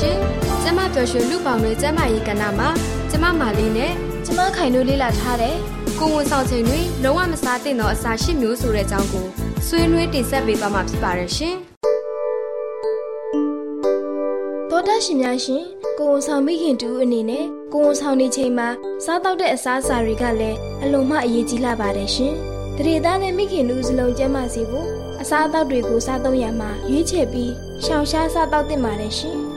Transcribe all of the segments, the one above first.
ရှင်ပျော်ရွှင်လူပေါင်းတွေကျမ်းမာရေးကဏ္ဍမှာကျမမာလေးနဲ့ကျမခိုင်တို့လေ့လာထားတယ်။ကိုဝန်ဆောင်ချိန်တွေလုံးဝမစားသင့်သောအစာရှစ်မျိုးဆိုတဲ့အကြောင်းကိုဆွေးနွေးတင်ဆက်ပေးသွားမှာဖြစ်ပါတယ်ရှင်။သောတာရှင်များရှင်ကိုဝန်ဆောင်မိခင်တူအနေနဲ့ကိုဝန်ဆောင်နေချိန်မှာစားတော့တဲ့အစားအစာတွေကလည်းအလွန်မှအရေးကြီးလာပါတယ်ရှင်။ တရေသားနဲ့မိခင်တို့စလုံးကျန်းမာစေဖို့အစားအသောက်တွေကိုစားသုံးရမှာရွေးချယ်ပြီးရှောင်ရှားစားတော့တင်ပါတယ်ရှင်။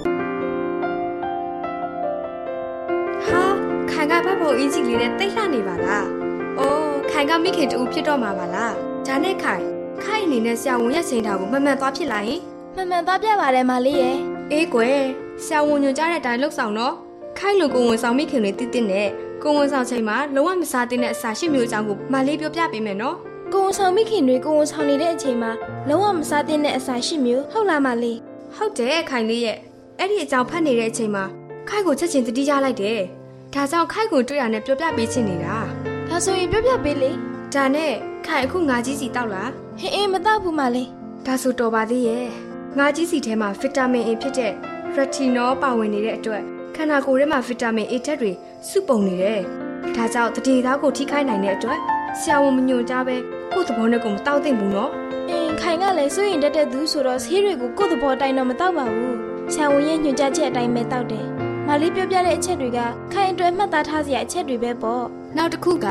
ကဘတ်ပုံအင်းကြီးလေးနဲ့တိတ်လှနေပါလား။အိုးခိုင်ကမိခင်တူဖြစ်တော့မှာပါလား။ဒါနဲ့ခိုင်ခိုင်အနေနဲ့ဆရာဝန်ရဲ့ချိန်တာကိုမှန်မှန်သွားဖြစ်လာရင်မှန်မှန်သွားပြပါတယ်မလေးရဲ့။အေးကွယ်ဆရာဝန်ညွှန်ကြားတဲ့အတိုင်းလှုပ်ဆောင်တော့ခိုင်လိုကိုဝန်ဆောင်မိခင်တွေတည်တည်နဲ့ ကိုဝန်ဆောင်ချိန်မှာလုံးဝမစားသင့်တဲ့အစာရှစ်မျိုးအကြောင်းကိုမလေးပြောပြပေးမယ်နော်။ကိုဝန်ဆောင်မိခင်တွေကိုဝန်ဆောင်နေတဲ့အချိန်မှာလုံးဝမစားသင့်တဲ့အစာရှစ်မျိုးဟုတ်လားမလေး။ဟုတ်တယ်ခိုင်လေးရဲ့အဲ့ဒီအကြောင်းဖတ်နေတဲ့အချိန်မှာခိုင်ကိုချက်ချင်းတတိကြလိုက်တယ်။ဒါကြောင့်ခိုက်ကိုတွေ့ရနဲ့ပြောပြပေးချင်နေတာဒါဆိုရင်ပြောပြပေးလေဒါနဲ့ခိုက်အခုငါကြီးစီတောက်လားဟင်းအင်းမတောက်ဘူးမလေးဒါဆိုတော်ပါသေးရဲ့ငါကြီးစီထဲမှာဗီတာမင် A ဖြစ်တဲ့ retinol ပါဝင်နေတဲ့အတွက်ခန္ဓာကိုယ်ထဲမှာဗီတာမင် A ဓာတ်တွေ စုပုံနေတယ်ဒါကြောင့်တတိသားကိုထိခိုက်နိုင်တဲ့အတွက်ဆရာဝန်မညွှန်ကြားပဲကိုယ့်သဘောနဲ့ကိုယ်မတောက်သင့်ဘူးနော်အင်းခိုင်ကလည်းစိုးရင်တက်တဲ့သူဆိုတော့ဆေးတွေကိုကိုယ့်သဘောတိုင်းတော့မတောက်ပါဘူးဆရာဝန်ရဲ့ညွှန်ကြားချက်အတိုင်းပဲတောက်တယ်မလေးပြောပြတဲ့အချက်တွေကခိုင်အတွက်မှတ်သားထားစရာအချက်တွေပဲပေါ့နောက်တစ်ခုက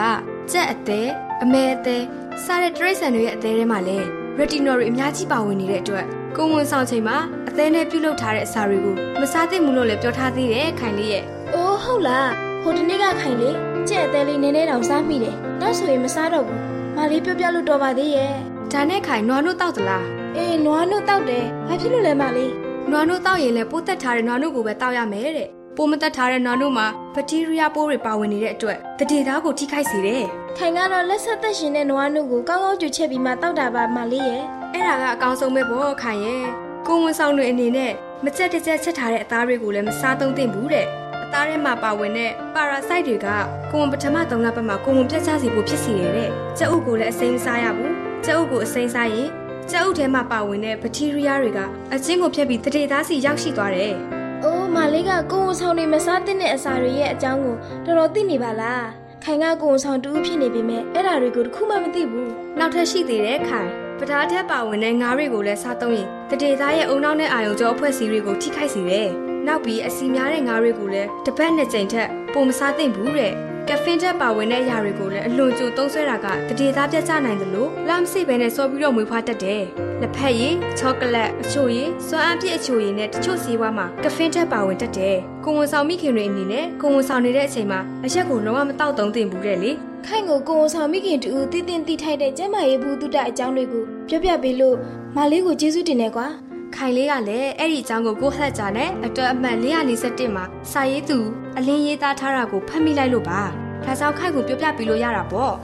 ကြက်အသေးအမဲအသေးစားတဲ့တရိတ်ဆန်တွေရဲ့အသေးထဲမှာလည်း retinol တွေအများကြီးပါဝင်နေတဲ့အတွက်ကိုဝန်ဆောင်ချိန်မှာအသေးနဲ့ပြုတ်လုထားတဲ့အစာတွေကိုမစားသင့်ဘူးလို့လည်းပြောထားသေးတယ်ခိုင်လေးရဲ့။အိုးဟုတ်လား။ ဟိုတနေ့ကခိုင်လေးကြက်အသေးလေးနည်းနည်းတောင်စားမိတယ်။နောက်ဆိုရင်မစားတော့ဘူး။မလေးပြောပြလို့တော်ပါသေးရဲ့။ဒါနဲ့ခိုင်နွားနို့တောက်သလား။အေးနွားနို့တောက်တယ်။ဘာဖြစ်လို့လဲမလေး။နွားနို့တောက်ရင်လည်းပိုးသက်ထားတဲ့နွားနို့ကိုပဲတောက်ရမယ်တဲ့ပိုးမသက်ထားတဲ့နွားတို့မှာဘက်တီးရီးယားပိုးတွေပါဝင်နေတဲ့အတွက်တတိသားကိုထိခိုက်စေတယ်။ခိုင်ကတော့လက်ဆက်သက်ရှင်တဲ့နွားနုကိုကောင်းကောင်းကြွချက်ပြီးမှတောက်တာပါမလေးရဲ့။အဲ့ဒါကအကောင်းဆုံးပဲပေါ့ခိုင်ရဲ့။ကိုဝန်ဆောင်တွေအနေနဲ့မကြက်တကြက်ချက်ထားတဲ့အသားတွေကိုလည်းမစားသုံးသင့်ဘူးတဲ့အ သားထဲမှာပါဝင်တဲ့ပါရာဆိုက်တွေကကိုဝန်ပထမ၃လပတ်မှာကိုဝန်ပြတ်ချစေဖို့ဖြစ်စေတယ်တဲ့။ကြက်ဥကိုလည်းအစိမ်းမစားရဘူး။ကြက်ဥကိုအစိမ်းစားရင်ကြက်ဥထဲမှာပါဝင်တဲ့ဘက်တီးရီးယားတွေကအချင်းကိုဖျက်ပြီးတတိသားစီရောက်ရှိသွားတယ်။အိုးမလေးကကိုုံဆောင်နေမစားတဲ့အစာတွေရဲ့အကြောင်းကိုတော်တော်သိနေပါလားခိုင်ကကိုုံဆောင်တူးဖြစ်နေပေမဲ့အဲ့ဒါတွေကိုတခုမှမသိဘူးနောက်ထပ်ရှိသေးတယ်ခိုင်ပဓာထက်ပါဝင်တဲ့ငါးတွေကိုလည်းစားသုံးရင်တတေသားရဲ့အုံနောက်နဲ့အာယုံကြောအဖွဲ့စီတွေကိုထိခိုက်စေတယ် နောက်ပြီးအစီများတဲ့ငါးတွေကိုလည်းတစ်ပတ်နှစ်ကြိမ်ထက်ပိုမစားသင့်ဘူးတဲ့ကဖင်တက်ပါဝင်တဲ့အရာတွေကိုလည်းအလွန်ကြိုသုံးဆွဲတာကတတိသားပြတ်ကျနိုင်တယ်လို့လမ်းစိတ်ပဲနဲ့စောပြီးတော့မွေးဖွားတတ်တယ်။လက်ဖက်ရည်၊ချောကလက်အချိုရည်၊စွမ်းအားပြည့်အချိုရည်နဲ့တချို့ဆေးဝါးမှာကဖင်တက်ပါဝင်တတ်တယ်။ကိုဝန်ဆောင်မိခင်တွေအနေနဲ့ကိုဝန်ဆောင်နေတဲ့အချိန်မှာအရက်ကိုလုံးဝမတောက်သုံးသင့်ဘူးတဲ့လေ။ခိုင်ကိုကိုဝန်ဆောင်မိခင်တူတည်တင်တည်ထိုက်တဲ့ကျမရေးဘူးတုတအကြောင်းတွေကိုပြောပြပေးလို့မလေးကိုကျေးဇူးတင်နေကွာ။ ခိုင်လေးကလည်းအဲ့ဒီအကြောင်းကိုကိုဟက်ဂျာနဲ့အတွက်အမှတ်441မှာစာရေးသူအလင်းရေးသားထားတာကိုဖတ်မိလိုက်လို့ပါ။ဒါကြောင့်ခိုက်ကိုပြောပြပြီးလို့ရတာပေါ့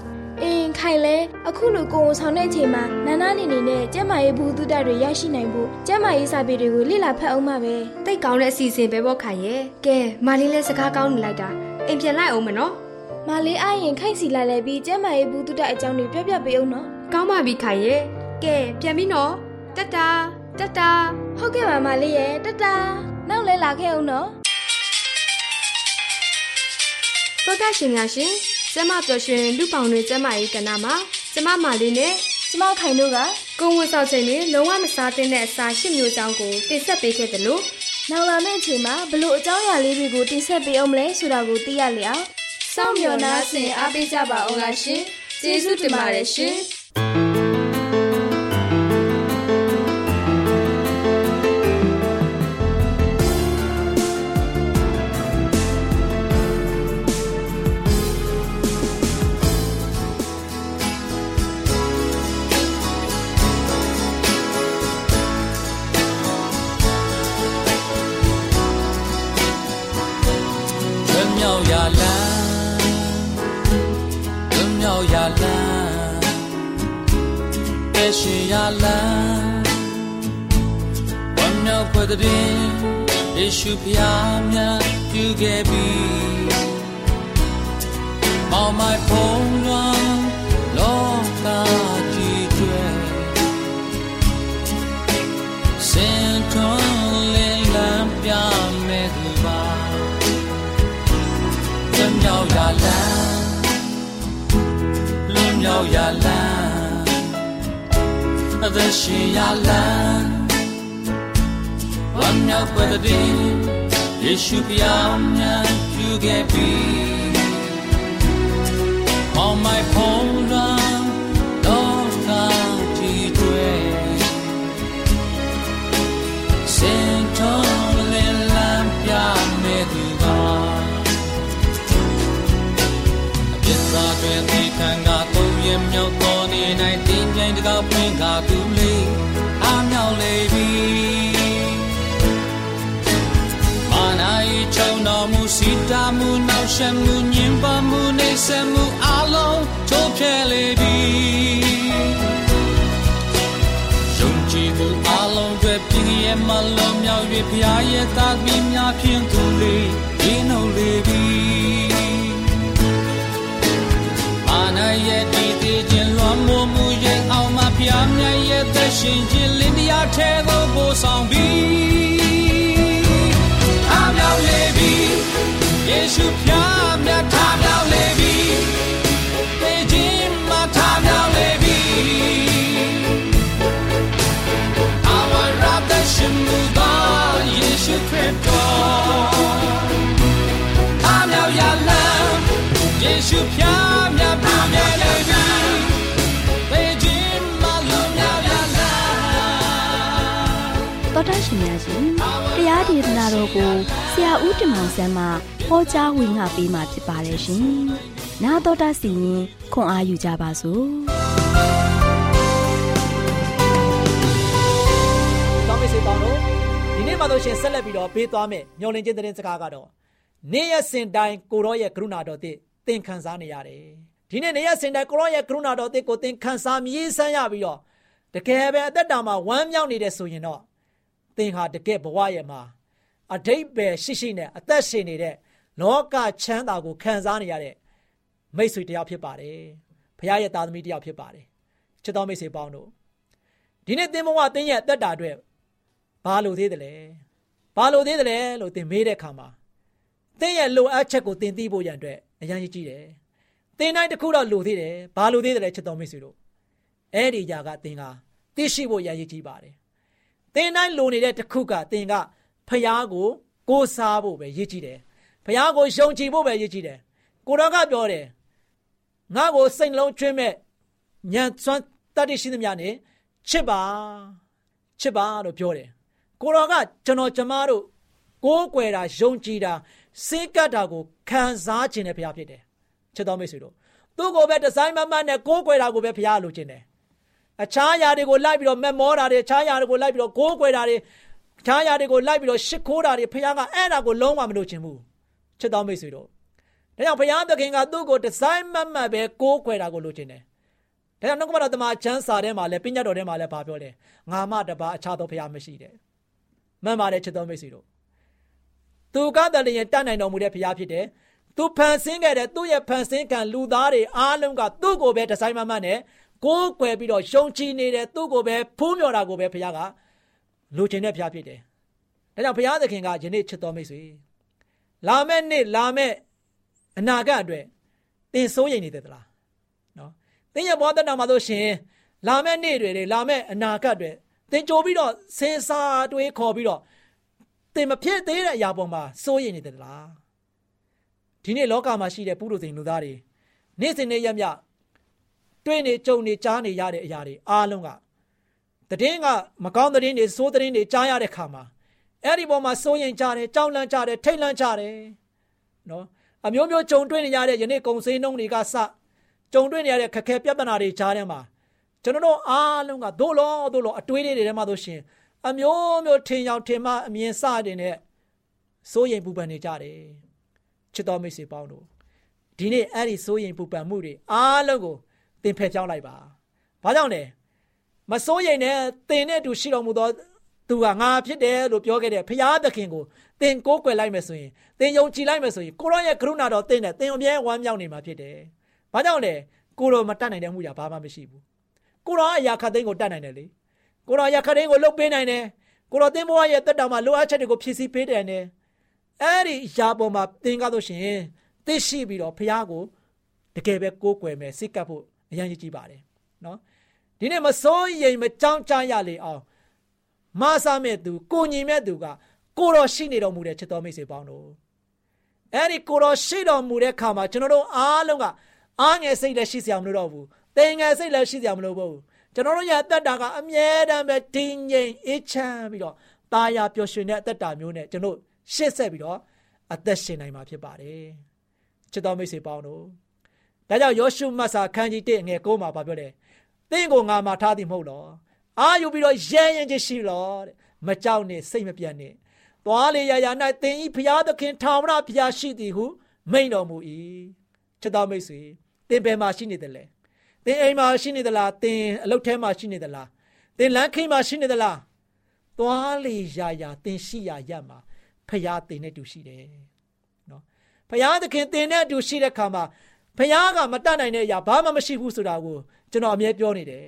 အင်းခိုင်လဲအခုလိုကိုုံဆောင်တဲ့အချိန်မှာနာနာနေနေနဲ့ကျမရေးဘူးတုဒ္ဒတွေရရှိနိုင်ဖို့ကျမရေးစာပေတွေကိုလေ့လာဖတ်အောင်ပါပဲတိတ်ကောင်းတဲ့အစီအစဉ်ပဲပေါ့ခိုင်ရဲ့ကဲမလေးလည်းစကားကောင်းနေလိုက်တာအိမ်ပြန်လိုက်အောင်မနော်မလေးအားရင်ခိုင်စီလိုက်လဲပြီးကျမရေးဘူးတုဒ္ဒအကြောင်းတွေပြောပြပေးအောင်နော်ကောင်းပါပြီခိုင်ရဲ့ကဲပြန်ပြီနော်တတတာ တတတာဟုတ်ကဲ့ပါမလေးရဲ့တတနောက်လဲလာခဲ့အောင်နော်သောတာရှင်များရှင်ကျမပျော်ရွှင်လူပောင်တွေကျမရေးကဏ္ဍမှာကျမမာလေးနဲ့ကျမခိုင်တို့ကကိုဝန်ဆောင်ချိန်နဲ့လုံးဝမစားသင့်တဲ့အစာရှစ်မျိုးအကြောင်းကိုတင်ဆက်ပေးခဲ့တယ်လို့နောက်လာမယ့်အချိန်မှာဘလို့အကြောင်းအရာလေးတွေကိုတင်ဆက်ပေးအောင်မလဲဆိုတာကိုသိရလျောက်စောင့်မျှော်နှားဆင်အားပေးကြပါအောင်လားရှင်ကျေးဇူးတင်ပါတယ်ရှင် ရှုဖျားမြတ်ပြုခဲ့ပြီမောင်မိုင်ဖုံးလွန်လောကကြီးကျွဲစင်ထွန်းလင်းလန်းပြမဲ့သူပါလွတ်မြောက်ရလန်းလွတ်မြောက်ရလန်းအသက်ရှင်ရလန်း ဝမ်းမြောက်ပွက်တဲ့ယေရှုပြောင်းမြန်ပြုခဲ့ပြီ On my phone run တော့ကာတီတွေစင်တော်လင်းလန်းပြမဲ့သူပါပြစ်သားတွေဒီခံကသုံးရမြောက်တော်နေနို မှုနောက်ရှက်မှုညင်ပါမှုနေဆက်မှုအလုံးချိုးဖျက်လေပြီယုံကြည်သူအလုံးတွေပြင်းရဲ့မလုံးမြောက်၍ဖျားရဲ့သားသမီးများဖြင့်သူလေးဒီနှုတ်လေပြီအာနာရဲ့ဒီတည်ခြင်းလွန်မိုးမှုရဲ့အောင်မဖျားမြတ်ရဲ့သက်ရှင်ခြင်းလင်းတရားထဲသို့ပို့ဆောင်ပြီး ရှုဖျားမြတ်ထားမြောက်လေပြီတည်ခြင်းမထားမြောက်လေပြီအာဝရတ်သက်ရှင်မှုသောယေရှုခရစ်တော်အားမြောက်ရလမ်းယေရှုဖျားမြတ်ပြ ရှင်များရှင်တရားဒေသနာတော်ကိုဆရာဦးတင်မောင်ဆန်းမှဟောကြားဝင်ငါပေးมาဖြစ်ပါတယ်ရှင်။နာတော်တာစီရင်ခွန်အားယူကြပါစို့။တောင်းမိတ်ဆွေပေါင်းတို့ဒီနေ့မှတော့ရှင်ဆက်လက်ပြီးတော့ပေးသွားမယ်ညော်လင့်ခြင်းသတင်းစကားကတော့နေ့ရက်စဉ်တိုင်းကိုရောရဲ့ကရုဏာတော်တည်သင်ခံစားနေရတယ်ဒီနေ့နေ့ရက်စဉ်တိုင်းကိုရောရဲ့ကရုဏာတော်တည်ကိုသင်ခံစားမြည်ဆန်းရပြီးတော့တကယ်ပဲအသက်တာမှာဝမ်းမြောက်နေတယ်ဆိုရင်တော့ သင်ဟာတကယ်ဘဝရဲ့မှာအတိတ်ပဲရှိရှိနဲ့အသက်ရှင်နေတဲ့လောကချမ်းသာကိုခံစားနေရတဲ့မိတ်ဆွေတစ်ယောက်ဖြစ်ပါတယ်ဖခင်ရဲ့သားသမီးတစ်ယောက်ဖြစ်ပါတယ်ချစ်တော်မိတ်ဆွေပေါင်းတို့ဒီနေ့သင်ဘဝသင်ရဲ့အသက်တာအတွက်ဘာလို့သေးတယ်လဲဘာလို့သေးတယ်လဲလို့သင်မေးတဲ့အခါမှာသင်ရဲ့လိုအပ်ချက်ကိုသင်သိဖို့ရန်အတွက်အရန်ကြီးကြီးတယ်သင်တိုင်းတစ်ခုတော့လိုသေးတယ်ဘာလို့သေးတယ်လဲချစ်တော်မိတ်ဆွေတို့အဲ့ဒီຢာကသင်ကသိရှိဖို့ရန်ကြီးကြီးပါတယ် သင်တိုင်းလိုနေတဲ့တစ်ခုကသင်ကဖျားကို ကိုးစားဖို့ပဲရည်ကြီးတယ်ဖျားကိုယုံကြည်ဖို့ပဲရည်ကြီးတယ်ကိုတော်ကပြောတယ်ငါ့ကိုစိတ်လုံးကျွင်းမဲ့ညံစွမ်းတတ်သိရှိသမျှနဲ့ချစ်ပါချစ်ပါလို့ပြောတယ်ကိုတော်ကကျွန်တော်ကျမတို့ကိုးကွယ်တာယုံကြည်တာစိတ်ကပ်တာကိုခံစားခြင်းနဲ့ဘုရားဖြစ်တယ်ချစ်တော်မိတ်ဆွေတို့သူ့ကိုပဲဒီဇိုင်းမမတ်နဲ့ကိုးကွယ်တာကိုပဲဘုရားလိုချင်တယ် အခြားယာတွေကိုလိုက်ပြီးတော့မက်မောတာတွေအခြားယာတွေကိုလိုက်ပြီးတော့ကိုးကွယ်တာတွေအခြားယာတွေကိုလိုက်ပြီးတော့ရှ िख ိုးတာတွေဖခင်ကအဲ့ဒါကိုလုံးဝမလုပ်ချင်ဘူးချစ်တော်မိတ်ဆွေတို့ဒါကြောင့်ဖခင်သခင်ကသူ့ကိုဒီဇိုင်းမတ်မတ်ပဲကိုးကွယ်တာကိုလိုချင်တယ်ဒါကြောင့်နှုတ်ကပတော်တမန်ချမ်းစာထဲမှာလည်းပညတ်တော်ထဲမှာလည်းဗာပြောတယ်ငါမတပါအခြားသောဖခင်မရှိတဲ့မှန်ပါတယ်ချစ်တော်မိတ်ဆွေတို့သူကတည်းကတတ်နိုင်တော်မူတဲ့ဖခင်ဖြစ်တယ်သူဖန်ဆင်းခဲ့တဲ့သူ့ရဲ့ဖန်ဆင်းခံလူသားတွေအားလုံးကသူ့ကိုပဲဒီဇိုင်းမတ်မတ်နဲ့ ကိုးကွယ်ပြီးတော့ယုံကြည်နေတဲ့သူ့ကိုပဲဖူးမြော်တာကိုပဲဘုရားကလိုချင်တဲ့ဘုရားဖြစ်တယ်။ဒါကြောင့်ဘုရားသခင်ကယနေ့ချစ်တော်မိတ်ဆွေလာမယ့်နေ့လာမယ့်အနာဂတ်အတွက်သင်စိုးရိမ်နေတယ်သလားနော်သင်ရဲ့ဘဝတဏမှာဆိုရှင်လာမယ့်နေ့တွေလာမယ့်အနာဂတ်တွေသင်ကြိုပြီးတော့စင်စာတွေးခေါ်ပြီးတော့သင်မဖြစ်သေးတဲ့အရာပေါ်မှာစိုးရိမ်နေတယ်သလားဒီနေ့လောကမှာရှိတဲ့ပုရုဇဉ်လူသားတွေနေ့စဉ်နေ့ရက်မြ တွေ့နေကြုံနေကြားနေရတဲ့အရာတွေအားလုံးကတည်င်းကမကောင်းတဲ့င်းတွေစိုးတဲ့င်းတွေကြားရတဲ့ခါမှာအဲ့ဒီပေါ်မှာစိုးရင်ကြတယ်ကြောက်လန့်ကြတယ်ထိတ်လန့်ကြတယ်နော်အမျိုးမျိုးကြုံတွေ့နေရတဲ့ယနေ့ကုံစင်းနှုံးတွေကစကြုံတွေ့နေရတဲ့ခက်ခဲပြဿနာတွေကြားထဲမှာကျွန်တော်တို့အားလုံးကဒို့လောဒို့လောအတွေးတွေထဲမှာဆိုရှင်အမျိုးမျိုးထင်ရောက်ထင်မှအမြင်စတင်တဲ့စိုးရင်ပူပန်နေကြတယ်ချစ်တော်မိတ်ဆွေပေါင်းတို့ဒီနေ့အဲ့ဒီစိုးရင်ပူပန်မှုတွေအားလုံးကိုသ င်ဖယ်ပြောင်းလိုက်ပါဘာကြောင့်လဲမစိုးရိမ်နဲ့သင်နဲ့အတူရှိတော်မူသောသူကငါဖြစ်တယ်လို့ပြောခဲ့တဲ့ဖရာသခင်ကိုသင်ကိုးကွယ်လိုက်မယ်ဆိုရင်သင်ယုံကြည်လိုက်မယ်ဆိုရင်ကိုရောရဲ့ကရုဏာတော်သင်နဲ့သင်အမြဲဝမ်းမြောက်နေမှာဖြစ်တယ်။ဘာကြောင့်လဲကိုရောမတတ်နိုင်တဲ့မှုရာဘာမှမရှိဘူး။ကိုရောအရာခတ်သိန်းကိုတတ်နိုင်တယ်လေ။ကိုရောအရာခတ်သိန်းကိုလှုပ်ပေးနိုင်တယ်။ကိုရောသင်ဘဝရဲ့တက်တာမှာလိုအပ်ချက်တွေကိုဖြည့်ဆည်းပေးတယ်နဲ့အဲ့ဒီအရာပေါ်မှာသင်ကားလို့ရှိရင်သိရှိပြီးတော့ဖရာကိုတကယ်ပဲကိုးကွယ်မယ်စိတ်ကပ်ဖို့ အရင်ကြီးပါတယ်နော်။ဒီနေ့မစိုးရိမ်မကြောက်ကြရလေအောင်မဆာမဲ့သူကိုညီမဲ့သူကကိုတော်ရှိနေတော်မူတဲ့ချစ်တော်မိတ်ဆွေပေါင်းတို့အဲ့ဒီကိုတော်ရှိတော်မူတဲ့ခါမှာကျွန်တော်တို့အားလုံးကအားငယ်စိတ်လည်းရှိစရာမလိုတော့ဘူး။တင်ငယ်စိတ်လည်းရှိစရာမလိုဘူး။ကျွန်တော်တို့ရဲ့အသက်တာကအမြဲတမ်းပဲတည်ငြိမ်အေးချမ်းပြီးတော့ตาရပျော်ရွှင်တဲ့အသက်တာမျိုးနဲ့ကျွန်တော်ရှေ့ဆက်ပြီးတော့အသက်ရှင်နိုင်မှာဖြစ်ပါတယ်။ချစ်တော်မိတ်ဆွေပေါင်းတို့ ဒါကြောင့်ယောရှုမတ်စာခန်းကြီး1ငယ်9မှာပြောတယ်။သင်ကိုငါမှာထားသည်မဟုတ်လော။အာယူပြီးတော့ရဲရင်ချင်းရှိလောတဲ့။မကြောက်နဲ့စိတ်မပြတ်နဲ့သွားလေရာရာ၌သင်ဤဖျားသခင်ထာဝရဖျားရှိသည်ဟုမိန်တော်မူ၏ချစ်တော်မိတ်ဆွေသင်ဘယ်မှာရှိနေသလဲသင်အိမ်မှာရှိနေသလားသင်အလုပ်ထဲမှာရှိနေသလားသင်လမ်းခင်းမှာရှိနေသလားသွားလေရာရာသင်ရှိရာရက်မှာဖျားသင်နဲ့တူရှိတယ်နော်ဖျားသခင်သင်နဲ့တူရှိတဲ့ခါမှာ ဖျားကမတတ်နိုင်တဲ့အရာဘာမှမရှိဘူးဆိုတာကိုကျွန်တော်အမြဲပြောနေတယ်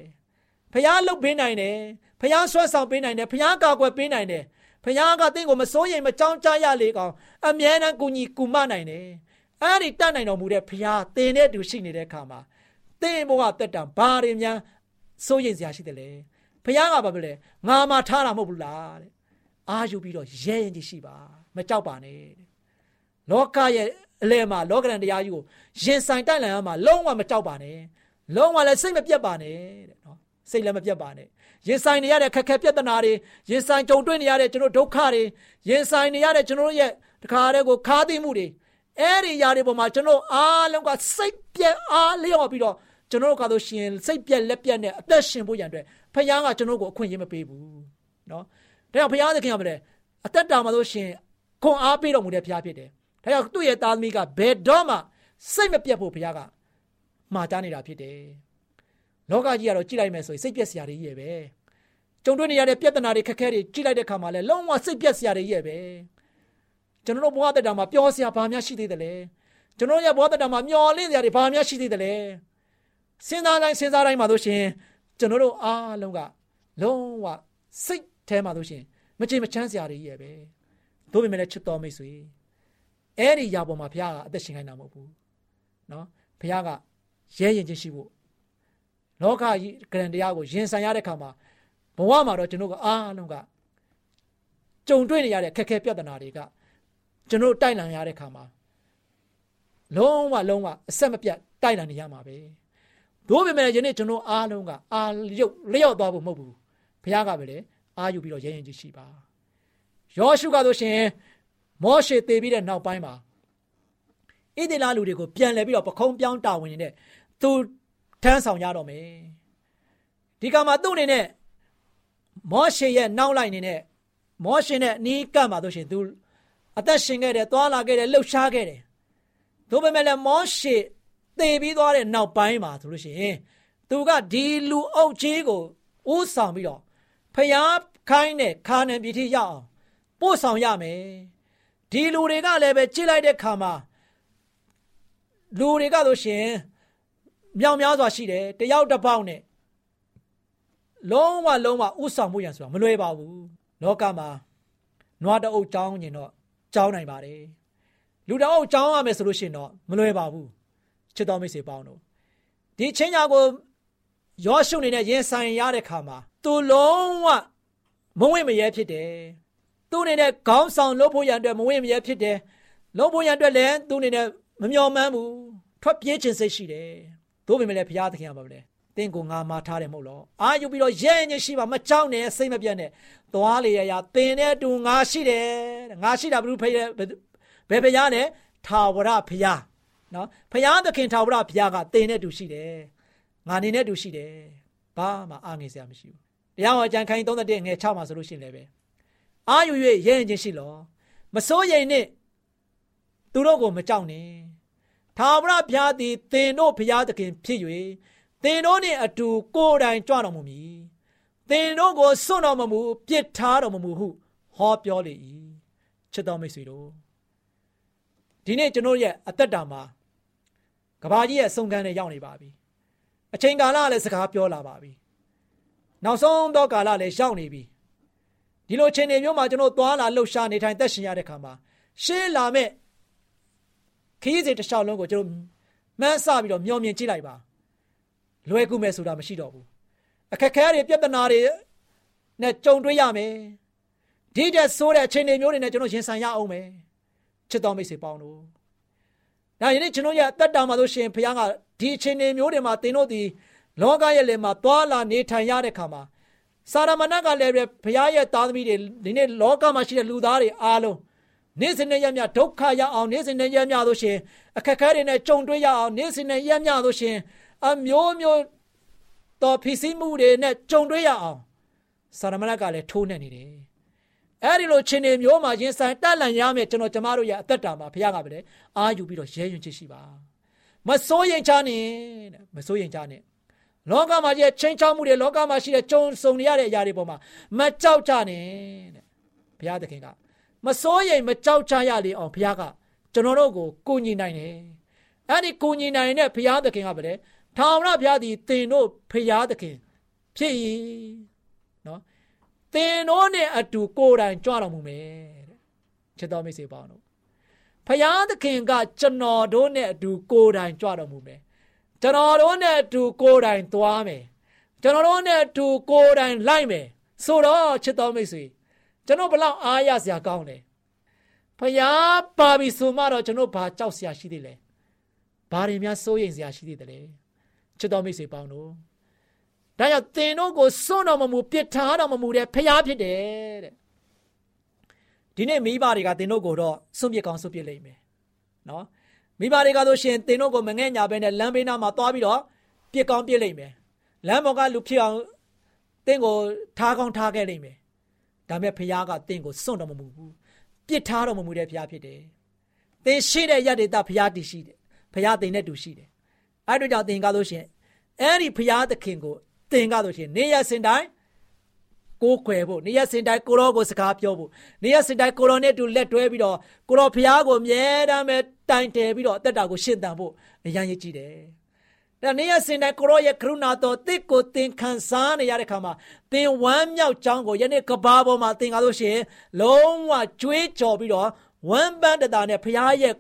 ဖျားလှုပ်ပေးနိုင်တယ်ဖျားဆွဲဆောင်ပေးနိုင်တယ်ဖျားကာကွယ်ပေးနိုင်တယ်ဖခင်ကတင့်ကိုမစိုးရိမ်မကြောက်ကြရလေကောင်အမြဲတမ်းကူညီကူမနိုင်တယ်အဲ့ဒီတတ်နိုင်တော်မူတဲ့ဖခင်တင်တဲ့သူရှိနေတဲ့အခါမှာတင်ဘဝတက်တာဘာတွေများစိုးရိမ်စရာရှိတယ်လဲဖခင်ကဘာပြောလဲငါမှထားတာမဟုတ်ဘူးလားတဲ့အာယူပြီးတော့ရဲရင်ကြီးရှိပါမကြောက်ပါနဲ့လောကရဲ့ အလဲမှာလောကရန်တရားကြီးကိုရင်ဆိုင်တိုက်လန်ရမှာလုံးဝမကြောက်ပါနဲ့လုံးဝလည်းစိတ်မပြတ်ပါနဲ့တဲ့နော်စိတ်လည်းမပြတ်ပါနဲ့ရင်ဆိုင်နေရတဲ့ခက်ခဲပြဿနာတွေရင်ဆိုင်ကြုံတွေ့နေရတဲ့ကျွန်တော်ဒုက္ခတွေရင်ဆိုင်နေရတဲ့ကျွန်တော်ရဲ့တခါတည်းကိုခါးသိမှုတွေအဲ့ဒီຢာတွေပေါ်မှာကျွန်တော်အားလုံးကစိတ်ပြက်အားလျော့ပြီးတော့ကျွန်တော်ကတော့ရှင်စိတ်ပြက်လက်ပြက်နဲ့အသက်ရှင်ဖို့ရန်အတွက်ဖခင်ကကျွန်တော်ကိုအခွင့်အရေးမပေးဘူးเนาะဒါကြောင့်ဖခင်သခင်ကမလဲအသက်တာမှာလို့ရှင်ခွန်အားပေးတော်မူတဲ့ဖခင်ဖြစ်တယ် ဒါကြောင့်သူ့ရဲ့သားသမီးကဘယ်တော့မှစိတ်မပြတ်ဖို့ဖခင်ကမှားတားနေတာဖြစ်တယ်လောကကြီးကတော့ကြည့်လိုက်မယ်ဆိုရင်စိတ်ပြက်စရာတွေကြီးရဲ့ပဲကြုံတွေ့နေရတဲ့ပြဿနာတွေခက်ခဲတွေကြည့်လိုက်တဲ့ခါမှာလဲလုံးဝစိတ်ပြက်စရာတွေကြီးရဲ့ပဲကျွန်တော်တို့ဘဝတက်တာမှာပြောစရာဘာများရှိသေးတယ်လဲကျွန်တော်ရဲ့ဘဝတက်တာမှာမျော်လင့်စရာတွေဘာများရှိသေးတယ်လဲစဉ်းစားတိုင်းစဉ်းစားတိုင်းမှာတို့ရှင်ကျွန်တော်တို့အားလုံးကလုံးဝစိတ်ထဲမှာတို့ရှင်မချင်မချမ်းစရာတွေကြီးရဲ့ပဲတို့ပေမဲ့လည်းချစ်တော်မိတ်ဆွေ အဲ့ဒီຢာပေါ်မှာဘုရားကအသက်ရှင်ခိုင်းတာမဟုတ်ဘူးเนาะဘုရားကရဲရင်ချင်းရှိဖို့လောကကြီးကရန်တရားကိုရင်ဆိုင်ရတဲ့ခါမှာဘဝမှာတော့ကျွန်တော်ကအားလုံးကကြုံတွေ့နေရတဲ့ခက်ခဲပြဿနာတွေကကျွန်တော်တိုက်လန်ရတဲ့ခါမှာလုံးဝလုံးဝအဆက်မပြတ်တိုက်လန်နေရမှာပဲတို့ပေမဲ့ယနေ့ကျွန်တော်အားလုံးကအာလျုပ်လျော့သွားဖို့မဟုတ်ဘူးဘုရားကပဲလေအာယူပြီးတော့ရဲရင်ကြီးရှိပါယောရှုကဆိုရှင် မောရှေတည်ပြီးတဲ့နောက်ပိုင်းမှာဣသေလလူတွေကိုပြန်လဲပြီးတော့ပခုံးပြောင်းတာဝန်နေတဲ့သူထမ်းဆောင်ရတော့မယ်ဒီကမှာသူ့အနေနဲ့မောရှေရဲ့နောက်လိုက်နေတဲ့မောရှေနဲ့နီးကပ်မှာဆိုရှင်သူအသက်ရှင်ခဲ့တယ်သွားလာခဲ့တယ်လှုပ်ရှားခဲ့တယ်။သို့ပေမဲ့လည်းမောရှေသေပြီးသွားတဲ့နောက်ပိုင်းမှာဆိုလို့ရှိရင်သူကဒီလူအုပ်ကြီးကိုဥဆောင်ပြီးတော့ဖျားခိုင်းတဲ့ခါနန်ပြည်ထိရောက်အောင်ပို့ဆောင်ရမယ်။ ဒီလူတွေကလည်းပဲကြိလိုက်တဲ့ခါမှာလူတွေကဆိုရှင်မြောင်များစွာရှိတယ်တယောက်တစ်ပေါက်နဲ့လုံးဝလုံးဝဥဆောင်မှုရန်ဆိုတာမလွယ်ပါဘူးလောကမှာနွားတအုပ်ကြောင်းကျင်တော့ကြောင်းနိုင်ပါတယ်လူတအုပ်ကြောင်းရမယ်ဆိုလို့ရှိရင်တော့မလွယ်ပါဘူးချစ်တော်မိတ်ဆွေပေါင်းတို့ဒီချင်းညာကိုရောရှုနေတဲ့ရင်ဆိုင်ရတဲ့ခါမှာသူလုံးဝမဝင့်မရဲဖြစ်တယ် သူအနေနဲ့ခေါင်းဆောင်လုပ်ဖို့ရန်အတွက်မဝင့်မရဲဖြစ်တယ်လုပ်ဖို့ရန်အတွက်လည်းသူအနေနဲ့မမျှော်မှန်းဘူးထွက်ပြေးခြင်းစိတ်ရှိတယ်သို့ပေမဲ့လည်းဘုရားသခင်ကပါပဲတင့်ကိုငါမာထားတယ်မဟုတ်လောအာယူပြီးတော့ရဲညရှိပါမကြောက်နဲ့စိတ်မပြတ်နဲ့သွားလေရရတင်တဲ့တူငါရှိတယ်ငါရှိတာဘယ်လိုဖေးဘယ်ဘုရားနဲ့ထာဝရဘုရားနော်ဘုရားသခင်ထာဝရဘုရားကတင်တဲ့တူရှိတယ်ငါနေနဲ့တူရှိတယ်ဘာမှအားငယ်စရာမရှိဘူးတရားဟောကြံခိုင်း31ငယ်6မှာဆိုလို့ရှိရင်လည်းပဲ အာယူ၍ရဲရင်ချင်းရှိလောမစိုးရိမ်နဲ့သူတို့ကိုမကြောက်နဲ့ထာဝရဘုရားသည်သင်တို့ဘုရားသခင်ဖြစ်၍သင်တို့နှင့်အတူကိုယ်တိုင်ကြွတော်မူမည်သင်တို့ကိုစွန့်တော်မမူပြစ်ထားတော်မမူဟုဟောပြောလေ၏ချစ်တော်မိတ်ဆွေတို့ဒီနေ့ကျွန်တော်ရဲ့အသက်တာမှာကဘာကြီးရဲ့အဆုံးခန်းနဲ့ရောက်နေပါပြီအချိန်ကာလလည်းစကားပြောလာပါပြီနောက်ဆုံးတော့ကာလလည်းရောက်နေပြီ ဒီလိုချိန်တွေမျိုးမှာကျွန်တော်သွားလာလှုပ်ရှားနေထိုင်သက်ရှင်ရတဲ့ခါမှာရှေးလာမဲ့ခရီးစဉ်တစ်လျှောက်လုံးကိုကျွန်တော်မှန်းဆပြီးတော့မျောမြင်ကြည့်လိုက်ပါလွယ်ကူမယ်ဆိုတာမရှိတော့ဘူးအခက်ခဲတွေပြဿနာတွေနဲ့ကြုံတွေ့ရမယ်ဒီတဲ့ဆိုးတဲ့အချိန်တွေမျိုးတွေနဲ့ကျွန်တော်ရင်ဆိုင်ရအောင်မယ်ချစ်တော်မိတ်ဆွေပေါင်းတို့ဒါယနေ့ကျွန်တော်ရဲ့အသက်တာမှာဆိုရှင်ဘုရားကဒီအချိန်တွေမျိုးတွေမှာသင်တို့ဒီလောကရဲ့လယ်မှာသွာလာနေထိုင်ရတဲ့ခါမှာ စာရမဏကလည်းပဲဘုရားရဲ့သားသမီးတွေဒီနေ့လောကမှာရှိတဲ့လူသားတွေအားလုံးနေ့စဉ်နဲ့ရမြဒုက္ခရအောင်နေ့စဉ်နဲ့ရမြလို့ရှင်အခက်ခဲတွေနဲ့ကြုံတွေ့ရအောင်နေ့စဉ်နဲ့ရမြလို့ရှင်အမျိုးမျိုးတော်ဖြစ်စီမှုတွေနဲ့ကြုံတွေ့ရအောင်စာရမဏကလည်းထိုးနှက်နေတယ်အဲ့ဒီလိုချင်းတွေမျိုးမှာရင်ဆိုင်တက်လန့်ရမယ်ကျွန်တော်ကျမတို့ရဲ့အသက်တာမှာဘုရားကပဲအာယူပြီးတော့ရဲရင်ချစ်ရှိပါမစိုးရင်ချနဲ့တဲ့မစိုးရင်ချနဲ့ လောကမှာရှိတဲ့ချင်းချောက်မှုတွေလောကမှာရှိတဲ့ကြုံစုံနေရတဲ့အရာတွေပေါ်မှာမကြောက်ကြနဲ့တဲ့ဘုရားသခင်ကမစိုးရိမ်မကြောက်ကြရလေအောင်ဘုရားကကျွန်တော်တို့ကိုကူညီနိုင်တယ်အဲ့ဒီကူညီနိုင်တဲ့ဘုရားသခင်ကပဲလေထာဝရဘုရားသည်တင်တို့ဘုရားသခင် ဖြစ်၏နော်တင်တို့နဲ့အတူကိုယ်တိုင်ကြွတော်မူမယ်တဲ့ချစ်တော်မိတ်ဆွေပေါင်းတို့ဘုရားသခင်ကကျွန်တော်တို့နဲ့အတူကိုယ်တိုင်ကြွတော်မူမယ် ကျွန်တော်တို့နဲ့အတူကိုယ်တိုင်သွားမယ်ကျွန်တော်တို့နဲ့အတူကိုယ်တိုင်လိုက်မယ်ဆိုတော့ချစ်တော်မိတ်ဆွေကျွန်တော်ဘလောက်အားရစရာကောင်းလဲဖယားပါပြီဆိုမှတော့ကျွန်တော်ဘာကြောက်စရာရှိသေးလဲဘာတွေများစိုးရိမ်စရာရှိသေးတယ်လဲချစ်တော်မိတ်ဆွေပေါင်းတို့ဒါကြောင့်သင်တို့ကိုစွန့်တော်မမူပြစ်ထားတော်မမူတဲ့ဖယားဖြစ်တယ်တဲ့ဒီနေ့မိဘတွေကသင်တို့ကိုတော့စွန့်ပစ်ကောင်းစွန့်ပစ်လိမ့်မယ်နော် မိဘတွေကဆိုရှင်သင်တို့ကိုမငဲ့ညာပဲနဲ့လမ်းဘေးနားမှာသွားပြီးတော့ပြစ်ကောင်းပြစ်လိမ့်မယ်လမ်းပေါ်ကလူဖြစ်အောင်သင်ကိုထားကောင်းထားခဲ့လိမ့်မယ်ဒါပေမဲ့ဖခင်ကသင်ကိုစွန့်တော်မမူဘူးပြစ်ထားတော်မမူတဲ့ဖခင်ဖြစ်တယ်သင်ရှိတဲ့ရတ္တိတဖခင်တည်ရှိတယ်ဖခင်သင်နဲ့တူရှိတယ်အဲ့တို့ကြောင့်သင်ကားလို့ရှင်အဲ့ဒီဖခင်သခင်ကိုသင်ကားလို့ရှင်နေရစင်တိုင်း ကိုးခွယ်ဖို့နေရစင်တိုင်းကိုရောကိုစကားပြောဖို့နေရစင်တိုင်းကိုရောနဲ့တူလက်တွဲပြီးတော့ကိုရောဖခင်ကိုအမြဲတမ်းပဲတိုင်တယ်ပြီးတော့အသက်တာကိုရှင်းတန်ဖို့အရန်ရည်ကြည့်တယ်ဒါနေရစင်တိုင်းကိုရောရဲ့ကရုဏာတော်တစ်ကိုသင်ခံစားနေရတဲ့ခါမှာသင်ဝမ်းမြောက်ကြောင်းကိုယနေ့ကဘာပေါ်မှာသင်ကားလို့ရှိရင်လုံးဝကြွေးကြော်ပြီးတော့ဝမ်းပန်းတတာနဲ့ဖရားရဲ့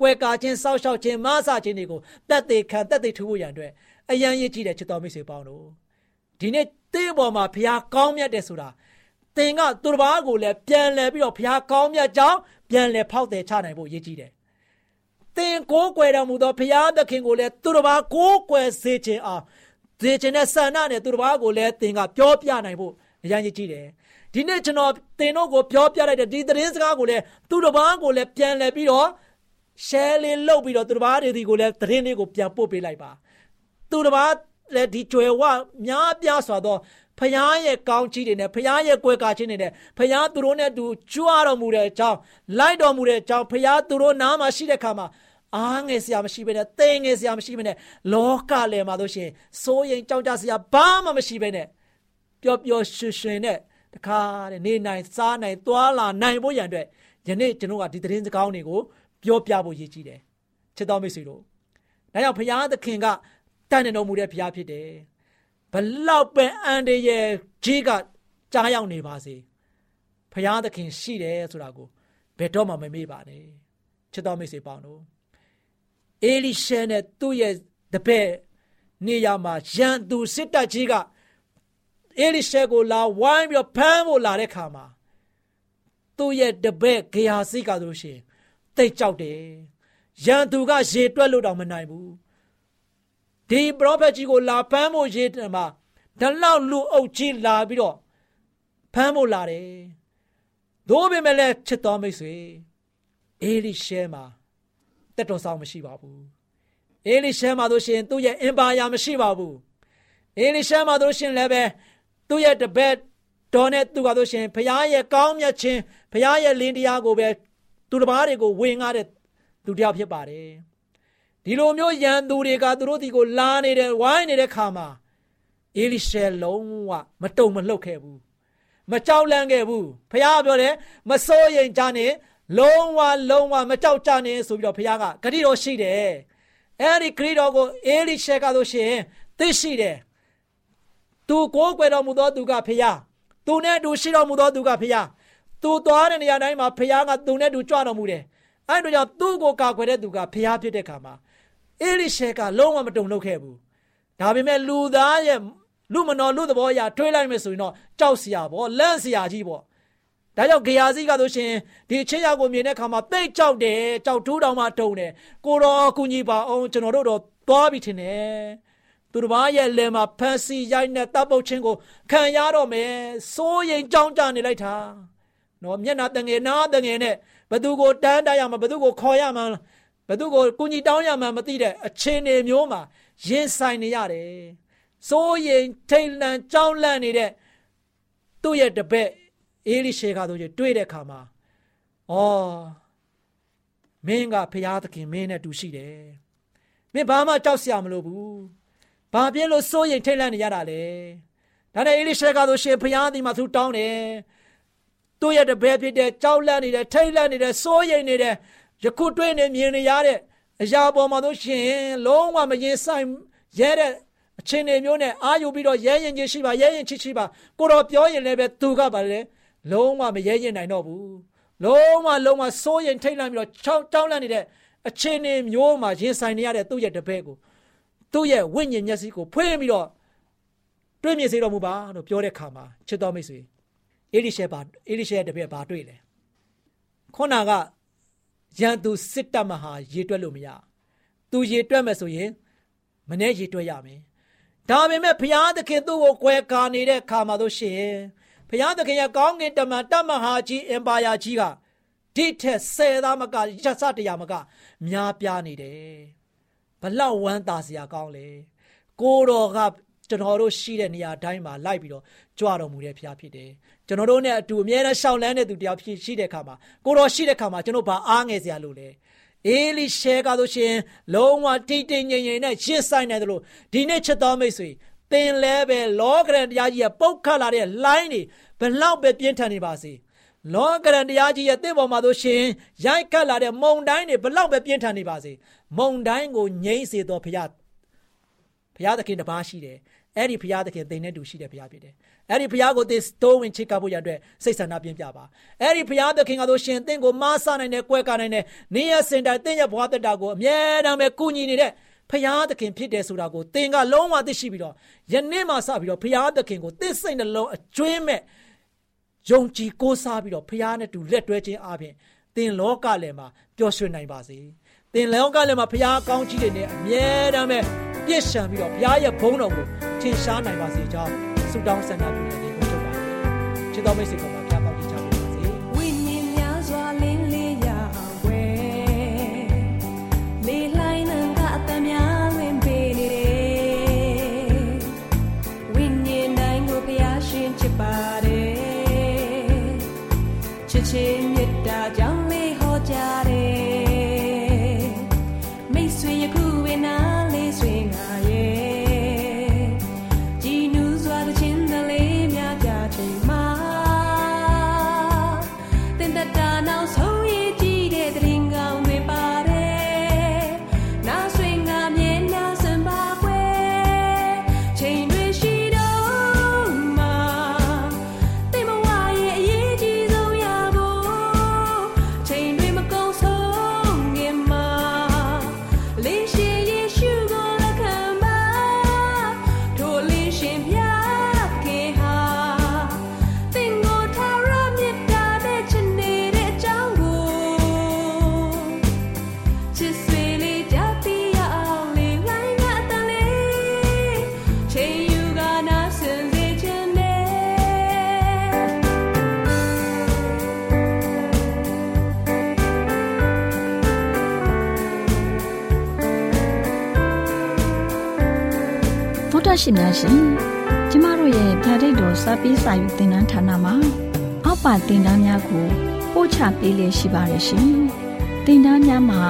ကွယ်ကာခြင်းစောက်ရှောက်ခြင်းမဆခြင်းတွေကိုတက်သေးခံတက်သေးထူဖို့ရန်အတွက်အယံရည်ကြည့်တဲ့ချစ်တော်မိတ်ဆွေပေါင်းတို့ဒီနေ့ တင်းပေါ်မှာဖရားကောင်းမြတ်တယ်ဆိုတာသင်ကသူတစ်ပါးကိုလည်းပြန်လဲပြီးတော့ဖရားကောင်းမြတ်ကြောင်းပြန်လဲဖောက်တယ်ချနိုင်ဖို့ရည်ကြည့်တယ်သင်ကိုးကွယ်တော်မူသောဘုရားသခင်ကိုလည်းသူတစ်ပါးကိုးကွယ်စေခြင်းအောင်စေခြင်းနဲ့ဆန္ဒနဲ့သူတစ်ပါးကိုလည်းသင်ကပြောပြနိုင်ဖို့အရန်ကြီးကြည့်တယ်ဒီနေ့ကျွန်တော်သင်တို့ကိုပြောပြလိုက်တဲ့ဒီသတင်းစကားကိုလည်းသူတစ်ပါးကိုလည်းပြန်လည်ပြီးတော့ share လေးလုပ်ပြီးတော့သူတစ်ပါးတွေဒီကိုလည်းသတင်းလေးကိုပြန်ပို့ပေးလိုက်ပါသူတစ်ပါး လည်းဒီကြွယ်ဝများပြားစွာသောဖခင်ရဲ့ကောင်းချီးတွေနဲ့ဖခင်ရဲ့ကွယ်ကာခြင်းတွေနဲ့ဖခင်သူတို့နဲ့တူကြွတော်မူတဲ့အကြောင်းလိုက်တော်မူတဲ့အကြောင်းဖခင်သူတို့နားမှာရှိတဲ့ခါမှာအားငယ်စရာမရှိဘဲနဲ့သိငယ်စရာမရှိဘဲနဲ့လောကလယ်မှာတို့ရှင်စိုးရင်ကြောက်ကြစရာဘာမှမရှိဘဲနဲ့ပျော်ပျော်ရွှင်ရွှင်နဲ့တခါတဲ့နေနိုင်စားနိုင်သွားလာနိုင်ဖို့ရန်အတွက်ယနေ့ကျွန်တော်ကဒီသတင်းစကားတွေကိုပြောပြဖို့ရည်ကြီးတယ်ချစ်တော်မိတ်ဆွေတို့ဒါကြောင့်ဘုရားသခင်က တန်နေတော်မူတဲ့ဘုရားဖြစ်တယ်ဘလောက်ပဲအန်တရဲ့ကြီးကကြားရောက်နေပါစေဘုရားသခင်ရှိတယ်ဆိုတာကိုဘယ်တော့မှမမေ့ပါနဲ့ချစ်တော်မိတ်ဆွေပေါင်းတို့အေလိရှဲနဲ့သူ့ရဲ့တပည့်နေရာမှာရန်သူစစ်တပ်ကြီးကအေလိရှဲကိုလာဝိုင်းပြီးတော့ဖမ်းဖို့လာတဲ့ခါမှာသူ့ရဲ့တပည့်ဂေဟာစိကဆိုရှင်တိတ်ကြောက်တယ်ရန်သူကရေတွက်လို့တောင်မနိုင်ဘူး ဒီပရောဖက်ကြီးကိုလာဖမ်းဖို့ရေတမှာဒါလောက်လူအုပ်ကြီးလာပြီးတော့ဖမ်းဖို့လာတယ်။သို့ပေမဲ့လည်းချစ်တော်မိတ်ဆွေအေလိရှဲမှာတက်တော်ဆောင်မရှိပါဘူး။အေလိရှဲမှာတို့ရှင်သူ့ရဲ့အင်ပါယာမရှိပါဘူး။အေလိရှဲမှာတို့ရှင်လည်းပဲသူ့ရဲ့တပည့်တော်နဲ့သူကတို့ရှင်ဖခင်ရဲ့ကောင်းမြတ်ခြင်းဖခင်ရဲ့လင်းတရားကိုပဲသူတစ်ပါးတွေကိုဝင်ငါတဲ့သူတယောက်ဖြစ်ပါတယ်။ ဒီလိုမျိုးယံသူတွေကသူတို့ဒီကိုလာနေတဲ့ဝိုင်းနေတဲ့ခါမှာအေလိရှဲလုံးဝမတုံမလှုပ်ခဲ့ဘူးမကြောက်လန့်ခဲ့ဘူးဖခင်ပြောတယ်မစိုးရိမ်ကြနဲ့လုံးဝလုံးဝမကြောက်ကြနဲ့ဆိုပြီးတော့ဖခင်ကဂတိတော်ရှိတယ်အဲ့ဒီဂတိတော်ကိုအေလိရှဲကဆိုရှင်သိရှိတယ်သူကိုးကွယ်တော်မူသောသူကဖခင်သူနဲ့တူရှိတော်မူသောသူကဖခင်သူသွားတဲ့နေရာတိုင်းမှာဖခင်ကသူနဲ့တူကြွတော်မူတယ်အဲ့တို့ကြောင့်သူ့ကိုကာကွယ်တဲ့သူကဖခင်ဖြစ်တဲ့ခါမှာ အေလိရှဲကလုံးဝမတုံ့လှုပ်ခဲ့ဘူးဒါပေမဲ့လူသားရဲ့လူမတော်လူသဘောအရာထွေးလိုက်မယ်ဆိုရင်တော့ကြောက်စရာပေါ့လန့်စရာကြီးပေါ့ဒါကြောင့်ဂေယာစီကဆိုရှင်ဒီချင်းရောက်ကိုမြင်တဲ့ခါမှာသိကြောက်တယ်ကြောက်ထူးတောင်မှတုံတယ်ကိုတော်ကုညီပါအောင်ကျွန်တော်တို့တော့သွားပြီထင်တယ်သူတစ်ပါးရဲ့လယ်မှာဖန်စီရိုက်နဲ့တပ်ပုတ်ချင်းကိုခံရတော့မယ်စိုးရင်ကြောင်းကြနေလိုက်တာနော်မျက်နာတငယ်နားတငယ်နဲ့ဘသူကိုတန်းတရမှာဘသူကိုခေါ်ရမှာ ဘသူကိုကုညီတောင်းရမှာမသိတဲ့အခြေအနေမျိုးမှာရင်ဆိုင်နေရတယ်စိုးရင်ထိတ်လန့်ကြောက်လန့်နေတဲ့သူ့ရဲ့တပည့်အေလိရှေကတို့ကြီးတွေ့တဲ့အခါမှာအော်မင်းကဖရာသခင်မင်းနဲ့တူရှိတယ်မင်းဘာမှကြောက်စရာမလိုဘူးဘာဖြစ်လို့စိုးရင်ထိတ်လန့်နေရတာလဲဒါနဲ့အေလိရှေကတို့ရှင်ဖရာဒီမှာသူတောင်းတယ်သူ့ရဲ့တပည့်ဖြစ်တဲ့ကြောက်လန့်နေတဲ့ထိတ်လန့်နေတဲ့စိုးရိမ်နေတဲ့ ယခုတွေ့နေမြင်နေရတဲ့အရာပေါ်မှာတို့ရှင်လုံးဝမရင်ဆိုင်ရဲတဲ့အခြေအနေမျိုးနဲ့အာယူပြီးတော့ရဲရင်ချင်းရှိပါရဲရင်ချစ်ရှိပါကိုတော်ပြောရင်လည်းပဲသူကပါလေလုံးဝမရဲရင်နိုင်တော့ဘူးလုံးဝလုံးဝစိုးရင်ထိတ်လန့်ပြီးတော့ချောင်းတောင်းလန့်နေတဲ့အခြေအနေမျိုးမှာရင်ဆိုင်နေရတဲ့သူ့ရဲ့တပည့်ကိုသူ့ရဲ့ဝိညာဉ်မျက်စိကိုဖွင့်ပြီးတော့တွေ့မြင်စေတော်မူပါလို့ပြောတဲ့ခါမှာချစ်တော်မိတ်ဆွေအေလိရှဲပါအေလိရှဲရဲ့တပည့်ဘာတွေ့လဲခုနက ရန်သူစစ်တပ်မဟာရေတွက်လို့မရသူရေတွက်မယ်ဆိုရင်မနေ့ရေတွက်ရမယ်ဒါပေမဲ့ဘုရားသခင်သူ့ကိုကွယ်ကာနေတဲ့ခါမှာတို့ရှင်ဘုရားသခင်ရဲ့ကောင်းကင်တမန်တမဟာကြီးအင်ပါယာကြီးကဒီထက်ဆယ်သားမကရစတရားမကများပြားနေတယ်ဘလောက်ဝမ်းသာစရာကောင်းလဲကိုတော်ကကျွန်တော်တို့ရှိတဲ့နေရာတိုင်းမှာလိုက်ပြီးတော့ကြွတော်မူတဲ့ဘုရားဖြစ်တယ် ကျွန်တော်တို့နဲ့အတူအမြဲတမ်းရှောက်လန်းတဲ့သူတရားဖြစ်ရှိတဲ့ခါမှာကိုတော်ရှိတဲ့ခါမှာကျွန်တော်ဘာအားငယ်စရာလို့လဲအေလိရှဲကားလို့ရှင်လုံးဝတိတ်တိမ်ငြိမ်ငြိမ်နဲ့ရှင်းဆိုင်နေတယ်လို့ဒီနေ့ချက်တော်မိတ်ဆွေသင်လဲပဲလောကရန်တရားကြီးရဲ့ပုတ်ခတ်လာတဲ့ line တွေဘလောက်ပဲပြင်းထန်နေပါစေလောကရန်တရားကြီးရဲ့တင့်ပေါ်မှာတို့ရှင်ရိုက်ခတ်လာတဲ့မုံတိုင်းတွေဘလောက်ပဲပြင်းထန်နေပါစေမုံတိုင်းကိုငြိမ့်စေတော်ဘုရားဘုရားသခင်တပါးရှိတယ်အဲ့ဒီဘုရားသခင်သင်နဲ့တူရှိတဲ့ဘုရားဖြစ်တယ်။ အဲ့ဒီဘုရားကိုသင်တိုးဝင်ချစ်ကပ်ဖို့ရတဲ့စိတ်ဆန္ဒပြင်းပြပါ။အဲ့ဒီဘုရားသခင်ကဆိုရှင်သင်ကိုမဆနိုင်တဲ့၊ကွဲကားနိုင်တဲ့နေရစင်တိုင်းသင်ရဲ့ဘဝတက်တာကိုအမြဲတမ်းပဲကူညီနေတဲ့ဖရာသခင်ဖြစ်တယ်ဆိုတာကိုသင်ကလုံးဝသိရှိပြီးတော့ယနေ့မှစပြီးတော့ဖရာသခင်ကိုသစ်စိတ်နှလုံးအကျွင်းမဲ့ယုံကြည်ကိုးစားပြီးတော့ဖရာနဲ့တူလက်တွဲခြင်းအပြင်သင်လောကလယ်မှာပျော်ရွှင်နိုင်ပါစေ။သင်လောကလယ်မှာဖရာကောင်းကြီးတွေနဲ့အမြဲတမ်းပဲပြည့်စုံပြီးတော့ဘုရားရဲ့ဘုန်းတော်ကိုထင်ရှားနိုင်ပါစေကြောင်း ဆုတောင်းဆန္ဒပြုနေကိုချုပ်ပါတယ်။ချစ်တော်မိတ်ဆွေတို့ တာရှင်များရှင်ကျမတို့ရဲ့ဗျာဒိတ်တော်စပေးစာယူသင်တန်းဌာနမှာအောက်ပါသင်တန်းများကိုပို့ချပေးလေရှိပါတယ်ရှင်သင်တန်းများမှာ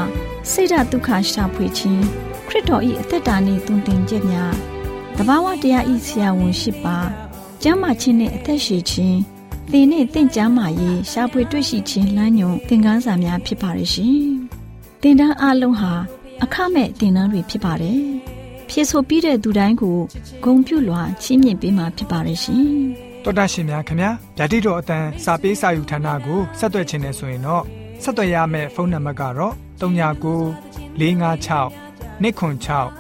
ဆိဒ္ဓတုခရှာဖွေခြင်းခရစ်တော်၏အသက်တာနှင့်တုန်တင်ကြများတဘာဝတရားဤဆရာဝန်ရှိပါကျမ်းမာခြင်းနှင့်အသက်ရှိခြင်းသင်နှင့်တင့်ကြမာရေးရှားပွေတွေ့ရှိခြင်းလမ်းညွန်သင်ခန်းစာများဖြစ်ပါရဲ့ရှင်သင်တန်းအလုံးဟာအခမဲ့သင်တန်းတွေဖြစ်ပါတယ် ဖြည့်ဆို့ပြီးတဲ့သူတိုင်းကိုဂုံပြုလွှာချီးမြှင့်ပေးမှာဖြစ်ပါတယ်ရှင်တော်တာရှင်များခင်ဗျာဓာတိတော်အတန်းစာပေးစာယူဌာနကိုဆက်သွယ်ခြင်းနဲ့ဆိုရင်တော့ဆက်သွယ်ရမယ့်ဖုန်းနံပါတ်ကတော့39 656 296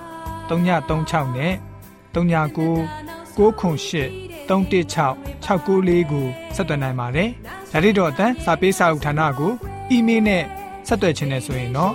336နဲ့39 698 316 694ကိုဆက်သွင်းနိုင်ပါတယ်။ဓာတိတော်အတန်းစာပေးစာဥထာဏာကိုအီးမေးလ်နဲ့ဆက်သွယ်ခြင်းနဲ့ဆိုရင်တော့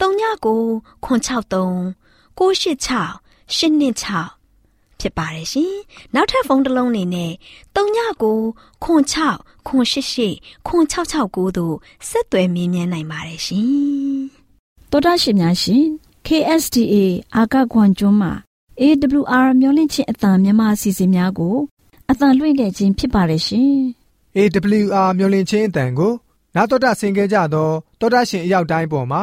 39ခွန်63 986 126ဖြစ်ပါတယ်ရှင်။နောက်ထပ်ဖုန်းတစ်လုံးနေနဲ့39ခွန်6ခွန်88ခွန်669တို့ဆက်သွယ်မြင်းမြန်းနိုင်ပါတယ်ရှင်။တော်တာရှင်များရှင် KSTA အာကခွန်ကျွန်းမှာ AWR မျိုးလင့်ချင်းအတံမြန်မာအစီအစဉ်များကိုအတံလွှင့်ခဲ့ခြင်းဖြစ်ပါတယ်ရှင်။ AWR မျိုးလင့်ချင်းအတံကိုနာတော်တာဆင် गे ကြတော့တောတာရှင်အရောက်တိုင်းပေါ်မှာ